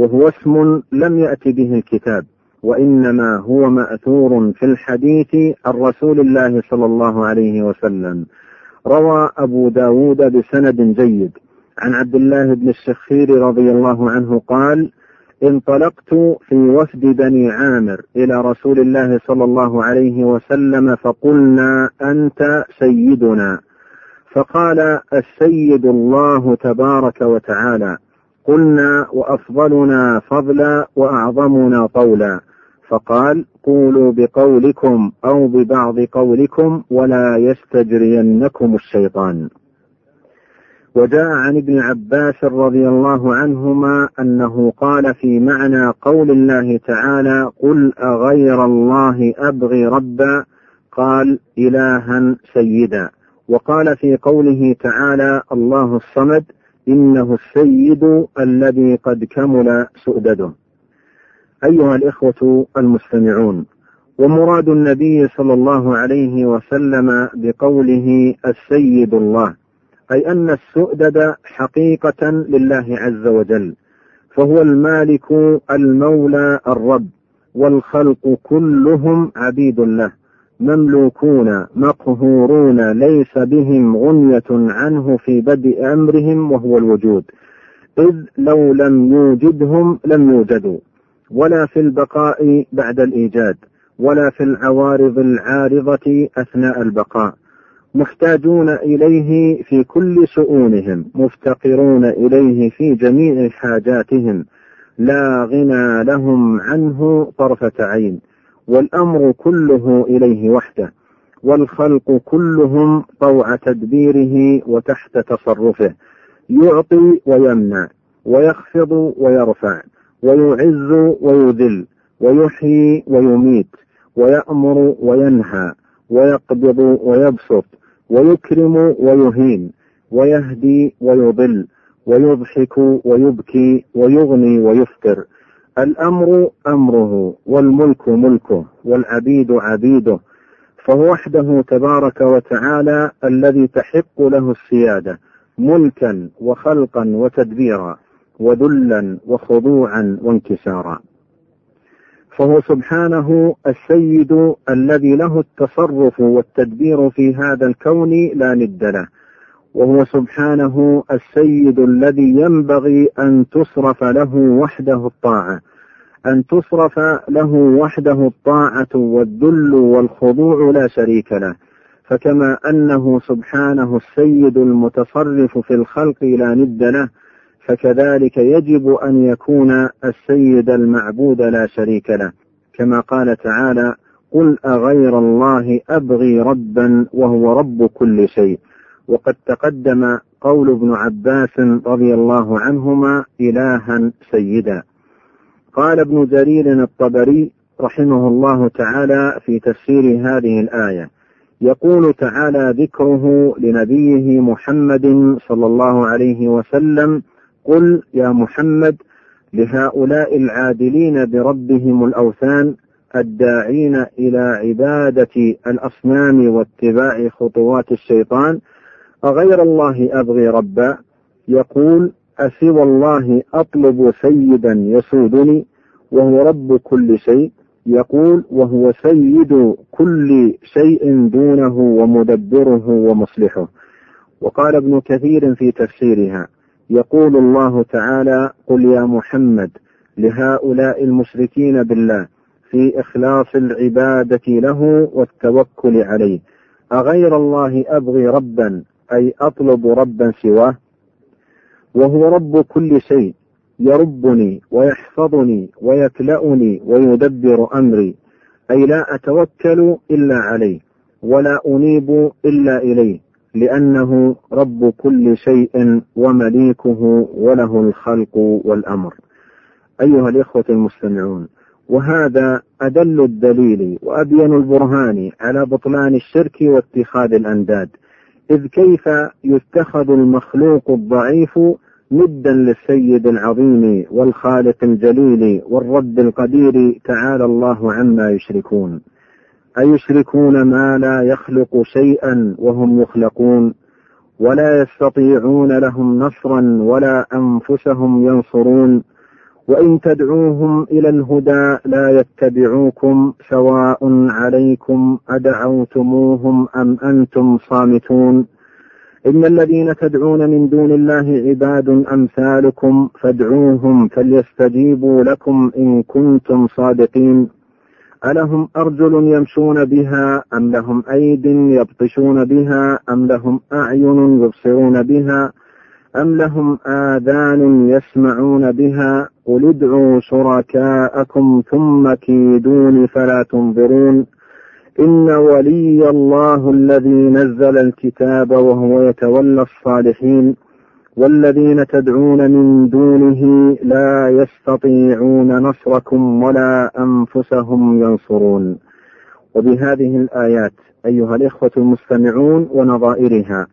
وهو اسم لم يأت به الكتاب وإنما هو مأثور في الحديث عن رسول الله صلى الله عليه وسلم. روى أبو داود بسند جيد. عن عبد الله بن الشخير رضي الله عنه قال انطلقت في وفد بني عامر إلى رسول الله صلى الله عليه وسلم فقلنا أنت سيدنا. فقال السيد الله تبارك وتعالى. قلنا وأفضلنا فضلا وأعظمنا طولا. فقال قولوا بقولكم أو ببعض قولكم ولا يستجرينكم الشيطان. وجاء عن ابن عباس رضي الله عنهما أنه قال في معنى قول الله تعالى قل أغير الله أبغي ربا؟ قال إلها سيدا. وقال في قوله تعالى الله الصمد إنه السيد الذي قد كمل سؤدده. أيها الإخوة المستمعون ومراد النبي صلى الله عليه وسلم بقوله السيد الله أي أن السؤدد حقيقة لله عز وجل فهو المالك المولى الرب والخلق كلهم عبيد له مملوكون مقهورون ليس بهم غنية عنه في بدء أمرهم وهو الوجود. إذ لو لم يوجدهم لم يوجدوا. ولا في البقاء بعد الإيجاد ولا في العوارض العارضة أثناء البقاء. محتاجون إليه في كل شؤونهم مفتقرون إليه في جميع حاجاتهم. لا غنى لهم عنه طرفة عين. والأمر كله إليه وحده والخلق كلهم طوع تدبيره وتحت تصرفه يعطي ويمنع ويخفض ويرفع ويعز ويذل ويحيي ويميت ويأمر وينهى ويقبض ويبسط ويكرم ويهين ويهدي ويضل ويضحك ويبكي ويغني ويفتر الأمر أمره والملك ملكه والعبيد عبيده فهو وحده تبارك وتعالى الذي تحق له السيادة ملكا وخلقا وتدبيرا وذلا وخضوعا وانكسارا. فهو سبحانه السيد الذي له التصرف والتدبير في هذا الكون لا ند له وهو سبحانه السيد الذي ينبغي أن تصرف له وحده الطاعة. أن تصرف له وحده الطاعة والذل والخضوع لا شريك له. فكما أنه سبحانه السيد المتصرف في الخلق لا ند له فكذلك يجب أن يكون السيد المعبود لا شريك له. كما قال تعالى قل أغير الله أبغي ربا وهو رب كل شيء وقد تقدم قول ابن عباس رضي الله عنهما إلها سيدا. قال ابن جرير الطبري رحمه الله تعالى في تفسير هذه الآية يقول تعالى ذكره لنبيه محمد صلى الله عليه وسلم قل يا محمد لهؤلاء العادلين بربهم الأوثان الداعين إلى عبادة الأصنام واتباع خطوات الشيطان أغير الله أبغي ربا؟ يقول أسوى الله أطلب سيدا يسودني وهو رب كل شيء. يقول وهو سيد كل شيء دونه ومدبره ومصلحه. وقال ابن كثير في تفسيرها يقول الله تعالى قل يا محمد لهؤلاء المشركين بالله في إخلاص العبادة له والتوكل عليه. أغير الله أبغي ربا؟ أي أطلب ربا سواه وهو رب كل شيء يربني ويحفظني ويكلأني ويدبر أمري أي لا أتوكل إلا عليه ولا أنيب إلا إليه لأنه رب كل شيء ومليكه وله الخلق والأمر. أيها الإخوة المستمعون وهذا أدل الدليل وأبين البرهان على بطلان الشرك واتخاذ الأنداد. إذ كيف يتخذ المخلوق الضعيف ندا للسيد العظيم والخالق الجليل والرب القدير تعالى الله عما يشركون. أيشركون ما لا يخلق شيئا وهم يخلقون؟ ولا يستطيعون لهم نصرا ولا أنفسهم ينصرون؟ وإن تدعوهم إلى الهدى لا يتبعوكم سواء عليكم أدعوتموهم أم أنتم صامتون. إن الذين تدعون من دون الله عباد أمثالكم فادعوهم فليستجيبوا لكم إن كنتم صادقين. ألهم أرجل يمشون بها أم لهم أيد يبطشون بها أم لهم أعين يبصرون بها أم لهم آذان يسمعون بها؟ قل ادعوا شركاءكم ثم كيدون فلا تنظرون. إن ولي الله الذي نزل الكتاب وهو يتولى الصالحين. والذين تدعون من دونه لا يستطيعون نصركم ولا أنفسهم ينصرون. وبهذه الآيات أيها الإخوة المستمعون ونظائرها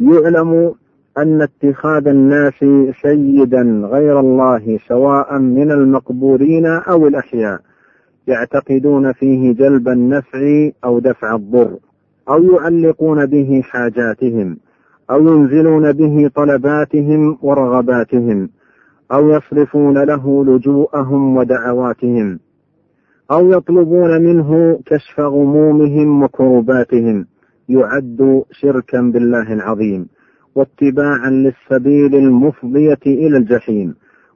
يعلم أن اتخاذ الناس سيدا غير الله سواء من المقبورين أو الأحياء يعتقدون فيه جلب النفع أو دفع الضر أو يعلقون به حاجاتهم أو ينزلون به طلباتهم ورغباتهم أو يصرفون له لجوءهم ودعواتهم أو يطلبون منه كشف غمومهم وكرباتهم يعد شركا بالله العظيم. واتباعا للسبيل المفضية إلى الجحيم.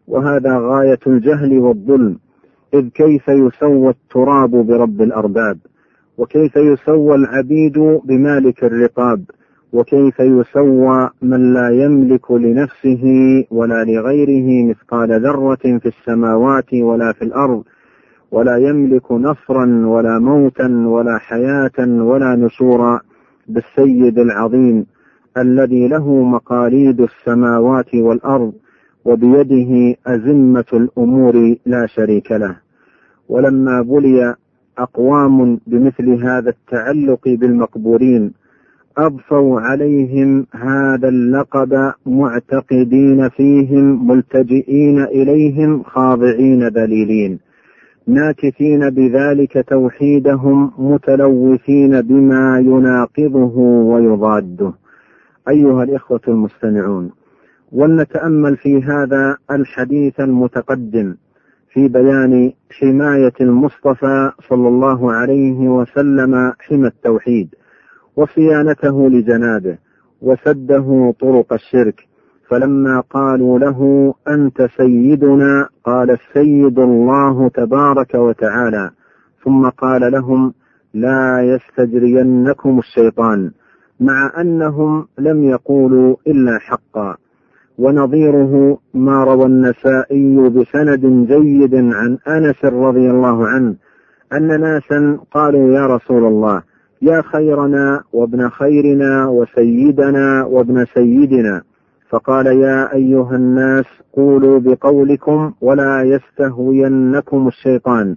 وهذا غاية الجهل والظلم إذ كيف يسوى التراب برب الأرباب؟ وكيف يسوى العبيد بمالك الرقاب؟ وكيف يسوى من لا يملك لنفسه ولا لغيره مثقال ذرة في السماوات ولا في الأرض ولا يملك نصرا ولا موتا ولا حياة ولا نشورا بالسيد العظيم. الذي له مقاليد السماوات والأرض وبيده أزمة الأمور لا شريك له. ولما بلي أقوام بمثل هذا التعلق بالمقبورين أضفوا عليهم هذا اللقب معتقدين فيهم ملتجئين إليهم خاضعين ذليلين. ناكثين بذلك توحيدهم متلوثين بما يناقضه ويضاده. أيها الإخوة المستمعون ولنتأمل في هذا الحديث المتقدم في بيان حماية المصطفى صلى الله عليه وسلم حمى التوحيد وصيانته لجنابه وسده طرق الشرك. فلما قالوا له أنت سيدنا قال السيد الله تبارك وتعالى. ثم قال لهم لا يستجرينكم الشيطان. مع أنهم لم يقولوا إلا حقا. ونظيره ما روى النسائي بسند جيد عن أنس رضي الله عنه أن ناسا قالوا يا رسول الله يا خيرنا وابن خيرنا وسيدنا وابن سيدنا. فقال يا أيها الناس قولوا بقولكم ولا يستهوينكم الشيطان.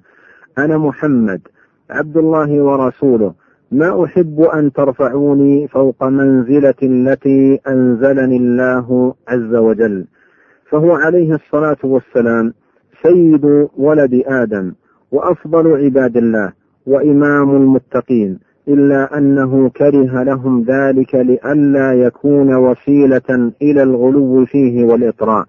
أنا محمد عبد الله ورسوله. ما أحب أن ترفعوني فوق منزلة التي أنزلني الله عز وجل. فهو عليه الصلاة والسلام سيد ولد آدم وأفضل عباد الله وإمام المتقين إلا أنه كره لهم ذلك لئلا يكون وسيلة إلى الغلو فيه والإطراء.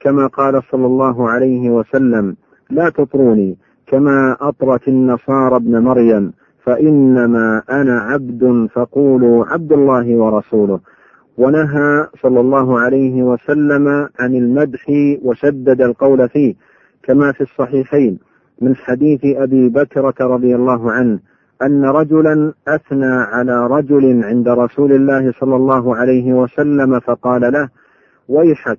كما قال صلى الله عليه وسلم لا تطروني كما أطرت النصارى ابن مريم فإنما أنا عبد فقولوا عبد الله ورسوله. ونهى صلى الله عليه وسلم عن المدح وشدد القول فيه كما في الصحيحين من حديث أبي بكرة رضي الله عنه أن رجلا أثنى على رجل عند رسول الله صلى الله عليه وسلم فقال له ويحك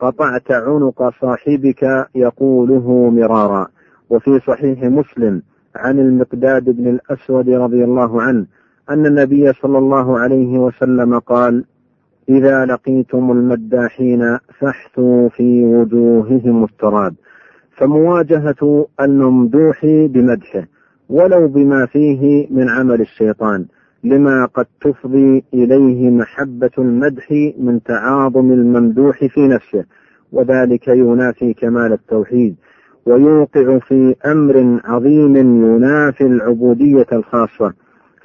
قطعت عنق صاحبك يقوله مرارا. وفي صحيح مسلم عن المقداد بن الأسود رضي الله عنه أن النبي صلى الله عليه وسلم قال إذا لقيتم المداحين فاحثوا في وجوههم التراب فمواجهة الممدوح بمدحه ولو بما فيه من عمل الشيطان لما قد تفضي إليه محبة المدح من تعاظم الممدوح في نفسه وذلك ينافي كمال التوحيد ويوقع في أمر عظيم ينافي العبودية الخاصة.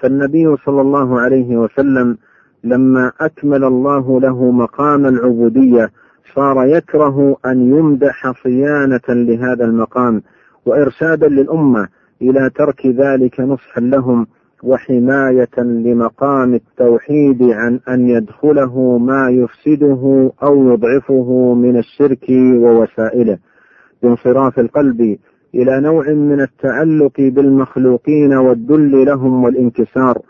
فالنبي صلى الله عليه وسلم لما أكمل الله له مقام العبودية صار يكره أن يمدح صيانة لهذا المقام وإرشادا للأمة إلى ترك ذلك نصحا لهم وحماية لمقام التوحيد عن أن يدخله ما يفسده أو يضعفه من الشرك ووسائله. بانصراف القلب إلى نوع من التعلق بالمخلوقين والذل لهم والانكسار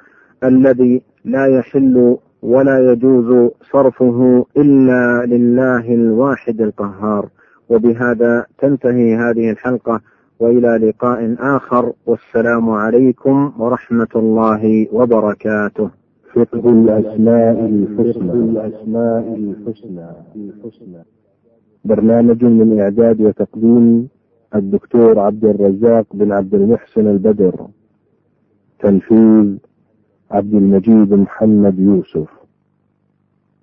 الذي لا يحل ولا يجوز صرفه إلا لله الواحد القهار. وبهذا تنتهي هذه الحلقة وإلى لقاء آخر. والسلام عليكم ورحمة الله وبركاته. فقه الأسماء الحسنى. الأسماء الحسنى. الحسنى. برنامج من إعداد وتقديم الدكتور عبد الرزاق بن عبد المحسن البدر تنفيذ عبد المجيد محمد يوسف.